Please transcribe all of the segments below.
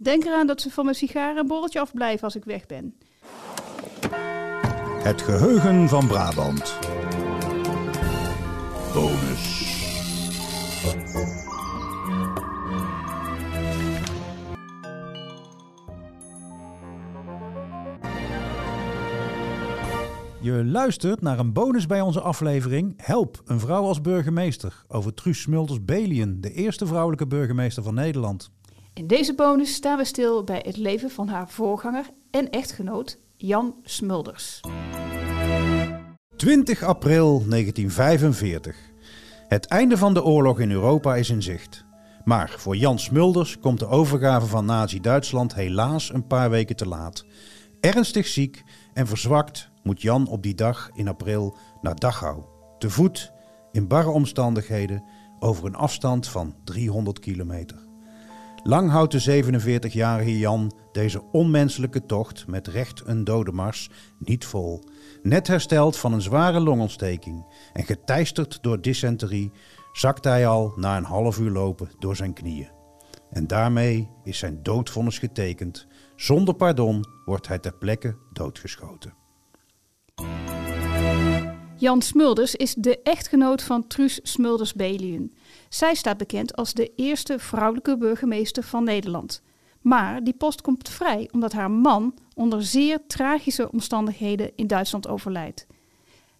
Denk eraan dat ze van mijn sigaren een borreltje afblijven als ik weg ben. Het geheugen van Brabant. Bonus. Je luistert naar een bonus bij onze aflevering Help, een vrouw als burgemeester. Over Truus Smulders-Belien, de eerste vrouwelijke burgemeester van Nederland. In deze bonus staan we stil bij het leven van haar voorganger en echtgenoot Jan Smulders. 20 april 1945. Het einde van de oorlog in Europa is in zicht. Maar voor Jan Smulders komt de overgave van Nazi-Duitsland helaas een paar weken te laat. Ernstig ziek en verzwakt moet Jan op die dag in april naar Dachau. Te voet, in barre omstandigheden, over een afstand van 300 kilometer. Lang houdt de 47-jarige Jan deze onmenselijke tocht met recht een dodemars niet vol. Net hersteld van een zware longontsteking en geteisterd door dysenterie, zakt hij al na een half uur lopen door zijn knieën. En daarmee is zijn doodvonnis getekend. Zonder pardon wordt hij ter plekke doodgeschoten. Jan Smulders is de echtgenoot van Truus Smulders-Belien. Zij staat bekend als de eerste vrouwelijke burgemeester van Nederland. Maar die post komt vrij omdat haar man onder zeer tragische omstandigheden in Duitsland overlijdt.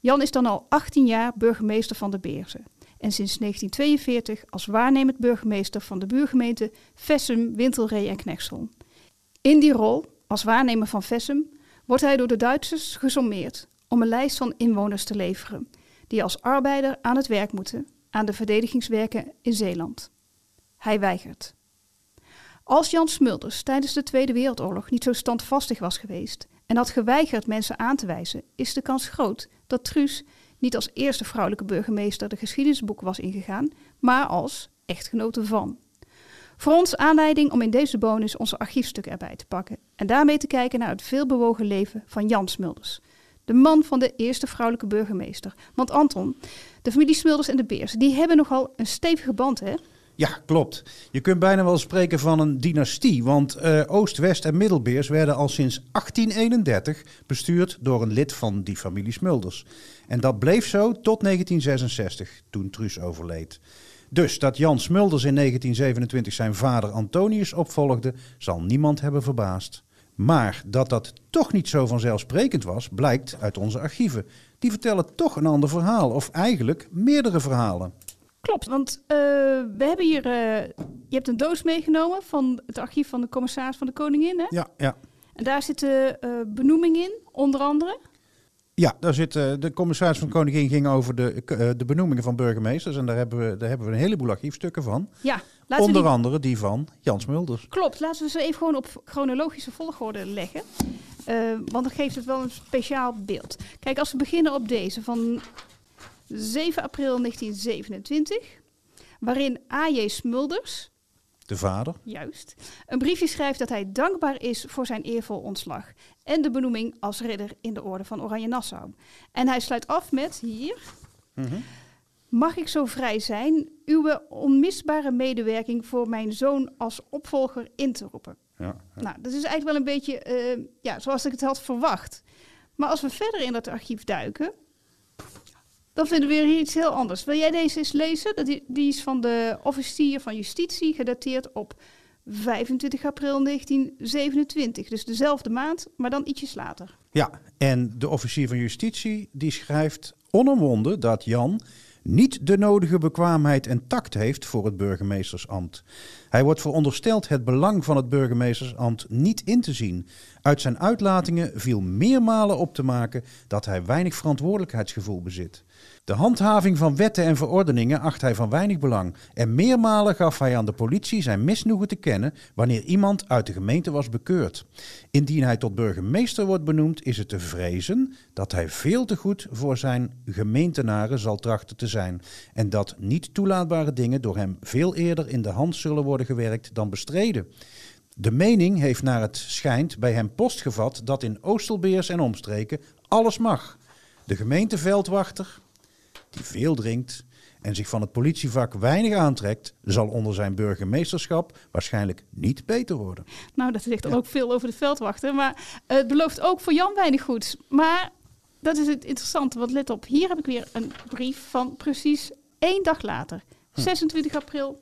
Jan is dan al 18 jaar burgemeester van de Beersen en sinds 1942 als waarnemend burgemeester van de buurgemeente Vessum, Wintelree en Knechtsel. In die rol, als waarnemer van Vessum, wordt hij door de Duitsers gesommeerd om een lijst van inwoners te leveren die als arbeider aan het werk moeten aan de verdedigingswerken in Zeeland. Hij weigert. Als Jan Smulders tijdens de Tweede Wereldoorlog niet zo standvastig was geweest en had geweigerd mensen aan te wijzen, is de kans groot dat Truus niet als eerste vrouwelijke burgemeester de geschiedenisboek was ingegaan, maar als echtgenote van. Voor ons aanleiding om in deze bonus onze archiefstukken erbij te pakken en daarmee te kijken naar het veelbewogen leven van Jan Smulders, de man van de eerste vrouwelijke burgemeester. Want Anton, de familie Smulders en de Beers, die hebben nogal een stevige band, hè? Ja, klopt. Je kunt bijna wel spreken van een dynastie, want uh, Oost, West en Middelbeers werden al sinds 1831 bestuurd door een lid van die familie Smulders. En dat bleef zo tot 1966, toen Truus overleed. Dus dat Jan Smulders in 1927 zijn vader Antonius opvolgde, zal niemand hebben verbaasd. Maar dat dat toch niet zo vanzelfsprekend was, blijkt uit onze archieven. Die vertellen toch een ander verhaal, of eigenlijk meerdere verhalen. Klopt, want uh, we hebben hier. Uh, je hebt een doos meegenomen van het archief van de commissaris van de Koningin. Hè? Ja, ja. En daar zit de uh, benoeming in, onder andere. Ja, daar zit, de commissaris van de Koningin ging over de, de benoemingen van burgemeesters. En daar hebben, we, daar hebben we een heleboel archiefstukken van. Ja, onder andere die van Jans Mulders. Klopt, laten we ze even gewoon op chronologische volgorde leggen. want dan geeft het wel een speciaal beeld. Kijk, als we beginnen op deze van 7 april 1927, waarin A.J. Smulders, de vader, juist, een briefje schrijft dat hij dankbaar is voor zijn eervol ontslag en de benoeming als ridder in de Orde van Oranje Nassau. En hij sluit af met hier. Mhm. Mag ik zo vrij zijn uw onmisbare medewerking voor mijn zoon als opvolger in te roepen? Ja, Nou, dat is eigenlijk wel een beetje uh, ja, zoals ik het had verwacht. Maar als we verder in dat archief duiken, dan vinden we weer iets heel anders. Wil jij deze eens lezen? Die is van de officier van justitie, gedateerd op 25 april 1927. Dus dezelfde maand, maar dan ietsjes later. Ja, en de officier van justitie die schrijft onomwonden dat Jan niet de nodige bekwaamheid en tact heeft voor het burgemeestersambt. Hij wordt verondersteld het belang van het burgemeestersambt niet in te zien. Uit zijn uitlatingen viel meermalen op te maken dat hij weinig verantwoordelijkheidsgevoel bezit. De handhaving van wetten en verordeningen acht hij van weinig belang. En meermalen gaf hij aan de politie zijn misnoegen te kennen wanneer iemand uit de gemeente was bekeurd. Indien hij tot burgemeester wordt benoemd, is het te vrezen dat hij veel te goed voor zijn gemeentenaren zal trachten te zijn. En dat niet toelaatbare dingen door hem veel eerder in de hand zullen worden gewerkt dan bestreden. De mening heeft naar het schijnt bij hem postgevat dat in Oostelbeers en omstreken alles mag. De gemeenteveldwachter, die veel drinkt en zich van het politievak weinig aantrekt, zal onder zijn burgemeesterschap waarschijnlijk niet beter worden. Nou, dat zegt dan ook veel over de veldwachter. Maar het belooft ook voor Jan weinig goeds. Maar dat is het interessante, want let op. Hier heb ik weer een brief van precies één dag later. 26 hm. april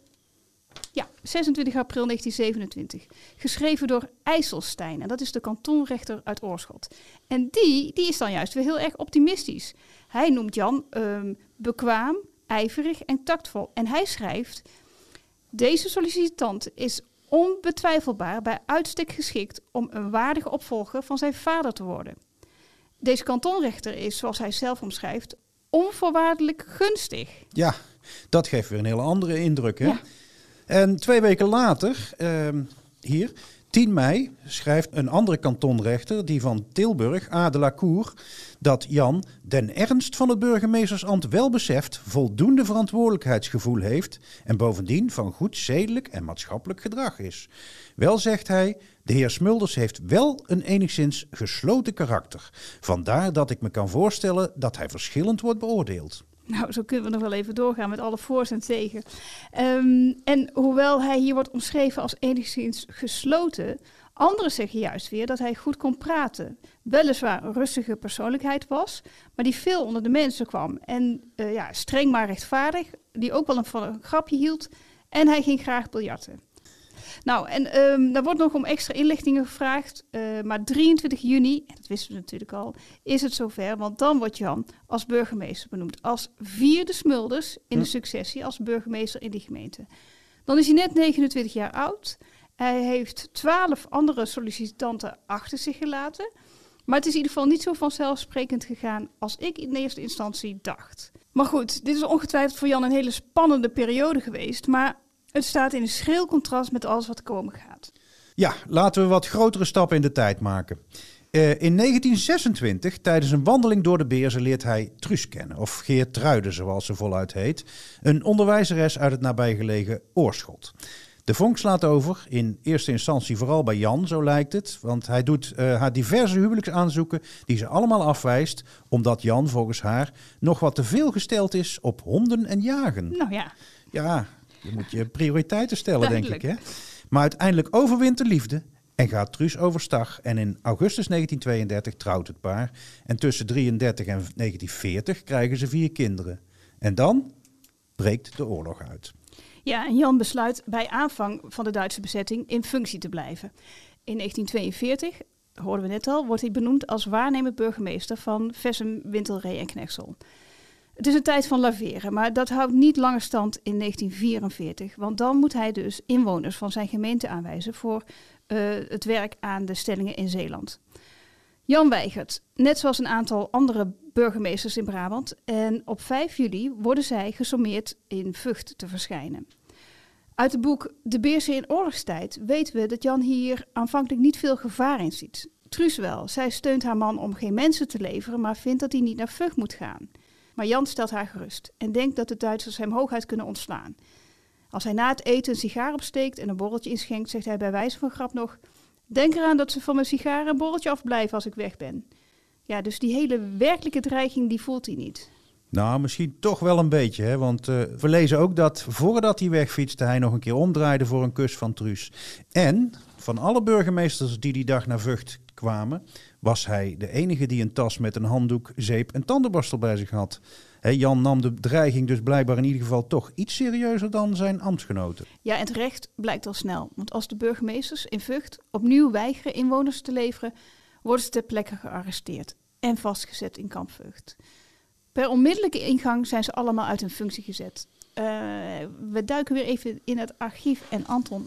ja, 26 april 1927. Geschreven door IJsselstein. En dat is de kantonrechter uit Oorschot. En die, die is dan juist weer heel erg optimistisch. Hij noemt Jan um, bekwaam, ijverig en tactvol. En hij schrijft: Deze sollicitant is onbetwijfelbaar bij uitstek geschikt om een waardige opvolger van zijn vader te worden. Deze kantonrechter is, zoals hij zelf omschrijft, onvoorwaardelijk gunstig. Ja, dat geeft weer een hele andere indruk. Hè? En twee weken later, ehm, hier, 10 mei, schrijft een andere kantonrechter, die van Tilburg, A. de la Cour, dat Jan den ernst van het burgemeestersambt wel beseft, voldoende verantwoordelijkheidsgevoel heeft en bovendien van goed zedelijk en maatschappelijk gedrag is. Wel zegt hij, de heer Smulders heeft wel een enigszins gesloten karakter. Vandaar dat ik me kan voorstellen dat hij verschillend wordt beoordeeld. Nou, zo kunnen we nog wel even doorgaan met alle voor's en tegen. Ehm, en hoewel hij hier wordt omschreven als enigszins gesloten, anderen zeggen juist weer dat hij goed kon praten. Weliswaar een rustige persoonlijkheid was, maar die veel onder de mensen kwam. En uh, ja, streng maar rechtvaardig, die ook wel een, van een grapje hield. En hij ging graag biljarten. Nou, en um, daar wordt nog om extra inlichtingen gevraagd. Uh, maar 23 juni, dat wisten we natuurlijk al, is het zover. Want dan wordt Jan als burgemeester benoemd. Als vierde Smulders in de hm. successie als burgemeester in die gemeente. Dan is hij net 29 jaar oud. Hij heeft 12 andere sollicitanten achter zich gelaten. Maar het is in ieder geval niet zo vanzelfsprekend gegaan als ik in eerste instantie dacht. Maar goed, dit is ongetwijfeld voor Jan een hele spannende periode geweest. Maar het staat in een schril contrast met alles wat komen gaat. Ja, laten we wat grotere stappen in de tijd maken. Uh, in 1926, tijdens een wandeling door de Beerzen, leert hij Truus kennen, of Geert Truiden zoals ze voluit heet, een onderwijzeres uit het nabijgelegen Oorschot. De vonk slaat over, in eerste instantie vooral bij Jan, zo lijkt het. Want hij doet uh, haar diverse huwelijksaanzoeken die ze allemaal afwijst, omdat Jan volgens haar nog wat te veel gesteld is op honden en jagen. Nou ja. Ja, je moet je prioriteiten stellen, denk ik. Hè? Maar uiteindelijk overwint de liefde en gaat Truus overstag. En in augustus 1932 trouwt het paar. En tussen 33 en 1940 krijgen ze vier kinderen. En dan breekt de oorlog uit. Ja, en Jan besluit bij aanvang van de Duitse bezetting in functie te blijven. In 1942, hoorden we net al, wordt hij benoemd als waarnemend burgemeester van Vessem, Wintelree en Knechtsel. Het is een tijd van laveren, maar dat houdt niet langer stand in 1944. Want dan moet hij dus inwoners van zijn gemeente aanwijzen voor uh, het werk aan de stellingen in Zeeland. Jan weigert, net zoals een aantal andere burgemeesters in Brabant. En op 5 juli worden zij gesommeerd in Vught te verschijnen. Uit het boek De Beersen in oorlogstijd weten we dat Jan hier aanvankelijk niet veel gevaar in ziet. Truus wel. Zij steunt haar man om geen mensen te leveren, maar vindt dat hij niet naar Vught moet gaan. Maar Jan stelt haar gerust en denkt dat de Duitsers hem hooguit kunnen ontslaan. Als hij na het eten een sigaar opsteekt en een borreltje inschenkt, zegt hij bij wijze van grap nog: Denk eraan dat ze van mijn sigaar een borreltje afblijven als ik weg ben. Ja, dus die hele werkelijke dreiging die voelt hij niet. Nou, misschien toch wel een beetje, hè? want uh, we lezen ook dat voordat hij wegfietste, hij nog een keer omdraaide voor een kus van Truus. En van alle burgemeesters die die dag naar Vught kwamen, was hij de enige die een tas met een handdoek, zeep en tandenborstel bij zich had. Jan nam de dreiging dus blijkbaar in ieder geval toch iets serieuzer dan zijn ambtsgenoten. Ja, en terecht blijkt al snel. Want als de burgemeesters in Vught opnieuw weigeren inwoners te leveren, worden ze ter plekke gearresteerd en vastgezet in kamp Vught. Per onmiddellijke ingang zijn ze allemaal uit hun functie gezet. Uh, we duiken weer even in het archief en Anton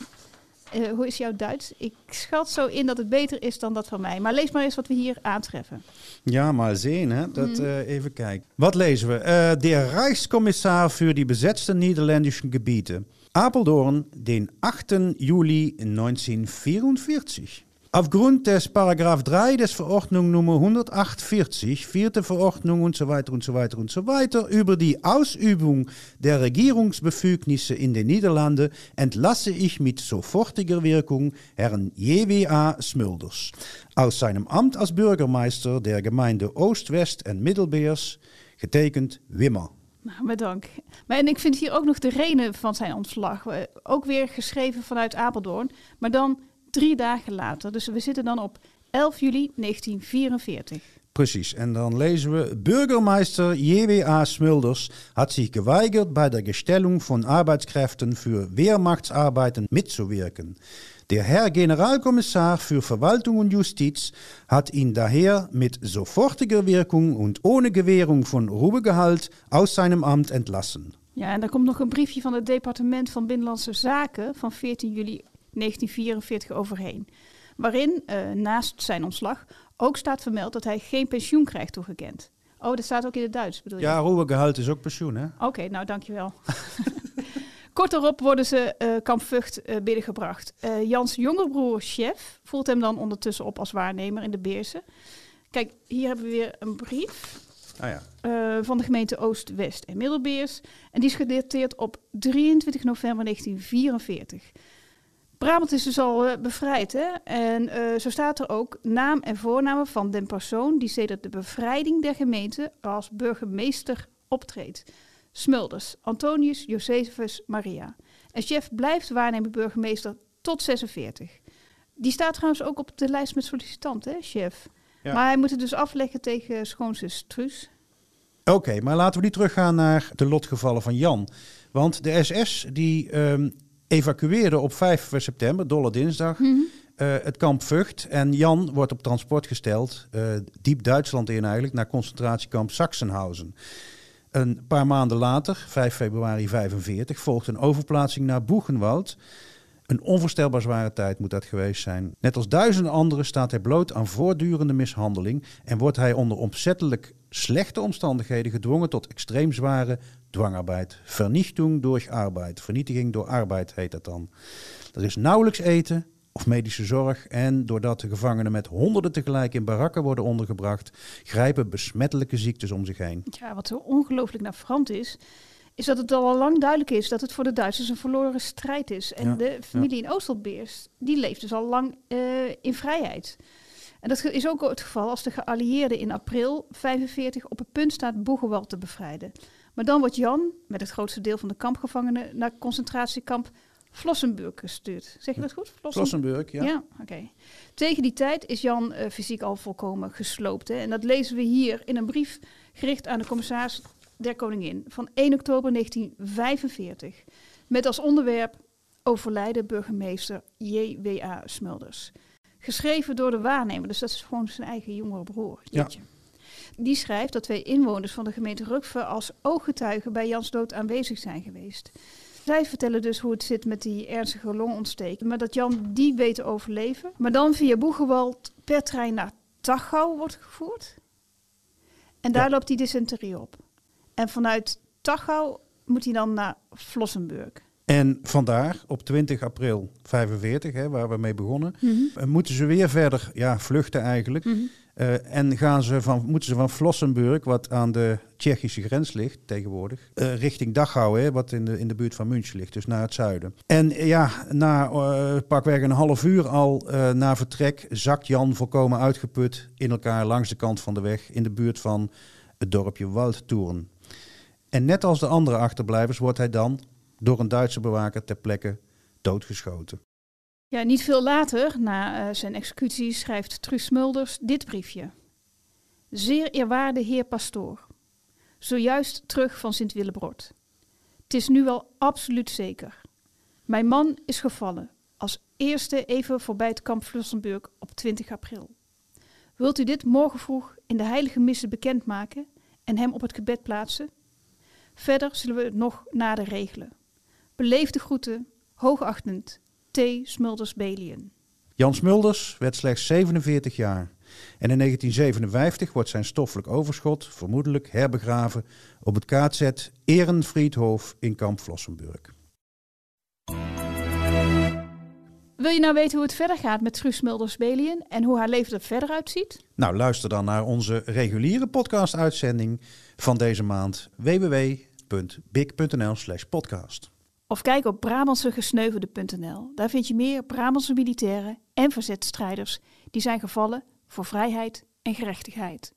uh, hoe is jouw Duits? Ik schat zo in dat het beter is dan dat van mij. Maar lees maar eens wat we hier aantreffen. Ja, maar zien, hè? Dat, uh, even kijken. Wat lezen we? Uh, de Rijkskommissar voor die bezetste Nederlandse gebieden. Apeldoorn, den 8. juli 1944. Aufgrund des Paragraph 3 des Verordnung Nummer 148, vierte Verordnung und so weiter und so weiter und so weiter über die Ausübung der Regierungsbefugnisse in den Niederlanden entlasse ich mit sofortiger Wirkung Herrn J.W.A. Smulders aus seinem Amt als Bürgermeister der Gemeinde Oost, West und Middelbeers, getekend Wimmer. Nou, bedankt. Maar en ik vind hier ook nog de reden van zijn ontslag. eh, Ook weer geschreven vanuit Apeldoorn, maar dan drie dagen later. Dus we zitten dan op 11 juli 1944. Precies, en dan lezen we: Bürgermeister J.W.A. Smulders hat sich geweigert, bei der Gestellung von Arbeitskräften für Wehrmachtsarbeiten mitzuwirken. Der Herr Generalkommissar für Verwaltung und Justiz hat ihn daher mit sofortiger Wirkung und ohne Gewährung von Ruhegehalt aus seinem Amt entlassen. Ja, en daar komt nog een briefje van het departement van Binnenlandse Zaken van 14 juli 1944 overheen. Waarin, eh, naast zijn ontslag, ook staat vermeld dat hij geen pensioen krijgt toegekend. Oh, dat staat ook in het Duits, bedoel je? Ja, is ook pensioen, hè? Oké, nou dankjewel. Kort daarop worden ze eh kamp Vught eh, binnengebracht. Eh, Jans jongerbroer, chef, voelt hem dan ondertussen op als waarnemer in de Beersen. Kijk, hier hebben we weer een brief Ah ja. van de gemeente Oost, West en Middelbeers. En die is gedateerd op 23 november 1944. Brabant is dus al eh, bevrijd, hè? En eh, zo staat er ook naam en voornamen van den persoon die sedert de bevrijding der gemeente als burgemeester optreedt. Smulders, Antonius Josephus Maria. En chef blijft waarnemen burgemeester tot 46. Die staat trouwens ook op de lijst met sollicitanten, hè, chef. Ja. Maar hij moet het dus afleggen tegen schoonzus Truus. Oké, maar laten we nu teruggaan naar de lotgevallen van Jan. Want de SS die ehm, evacueerde op 5 september, dolle dinsdag, eh, het kamp Vught. En Jan wordt op transport gesteld, eh, diep Duitsland in eigenlijk, naar concentratiekamp Sachsenhausen. Een paar maanden later, 5 februari 45, volgt een overplaatsing naar Boegenwald. Een onvoorstelbaar zware tijd moet dat geweest zijn. Net als duizenden anderen staat hij bloot aan voortdurende mishandeling en wordt hij onder opzettelijk slechte omstandigheden gedwongen tot extreem zware dwangarbeid. Vernichting door arbeid. Vernietiging door arbeid heet dat dan. Er is nauwelijks eten of medische zorg en doordat de gevangenen met honderden tegelijk in barakken worden ondergebracht, grijpen besmettelijke ziektes om zich heen. Ja, wat zo ongelooflijk navrant is, is dat het al lang duidelijk is dat het voor de Duitsers een verloren strijd is. En Ja, de familie in Oosterbeers, die leeft dus al lang eh, in vrijheid. En dat is ook het geval als de geallieerden in april 45 op het punt staat Boegewald te bevrijden. Maar dan wordt Jan, met het grootste deel van de kampgevangenen, naar concentratiekamp Flossenburg gestuurd. Zeg je dat goed? Flossen- Flossenburg, ja. ja, oké. Tegen die tijd is Jan eh, fysiek al volkomen gesloopt. Hè? En dat lezen we hier in een brief gericht aan de commissaris der Koningin van 1 oktober 1945. Met als onderwerp overlijden burgemeester J.W.A. Smulders. Geschreven door de waarnemer, dus dat is gewoon zijn eigen jongere broer. Ja. Die schrijft dat twee inwoners van de gemeente Rukve als ooggetuigen bij Jans dood aanwezig zijn geweest. Zij vertellen dus hoe het zit met die ernstige longontsteking. Maar dat Jan die weet te overleven. Maar dan via Boegewald per trein naar Tachau wordt gevoerd. En daar Ja. loopt die dysenterie op. En vanuit Tachau moet hij dan naar Flossenburg. En vandaar, op 20 april 45, hè, waar we mee begonnen, eh, moeten ze weer verder ja, vluchten eigenlijk. Eh, en gaan ze van, moeten ze van Flossenburg, wat aan de Tsjechische grens ligt tegenwoordig, eh, richting Dachau, hè, wat in de, in de buurt van München ligt, dus naar het zuiden. En eh, ja, na pakweg een half uur al na vertrek zakt Jan volkomen uitgeput in elkaar langs de kant van de weg in de buurt van het dorpje Waldtoren. En net als de andere achterblijvers wordt hij dan door een Duitse bewaker ter plekke doodgeschoten. Ja, niet veel later, na eh, zijn executie, schrijft Truus Smulders dit briefje. Zeer eerwaarde heer pastoor, zojuist terug van Sint-Willebrod. Het is nu wel absoluut zeker. Mijn man is gevallen, als eerste even voorbij het kamp Vlussenburg op 20 april. Wilt u dit morgen vroeg in de heilige missen bekendmaken en hem op het gebed plaatsen? Verder zullen we het nog nader regelen. Beleefde groeten, hoogachtend, T. Smulders Belien. Jan Smulders werd slechts 47 jaar. En in 1957 wordt zijn stoffelijk overschot vermoedelijk herbegraven op het KZ Ehrenfriedhof in Kamp Vlossenburg. Wil je nou weten hoe het verder gaat met Truus Smulders Belien en hoe haar leven er verder uitziet? Nou, luister dan naar onze reguliere podcast-uitzending van deze maand www.big.nl slash podcast. Of kijk op Brabantsegesneuvelde.nl. Daar vind je meer Brabantse militairen en verzetstrijders die zijn gevallen voor vrijheid en gerechtigheid.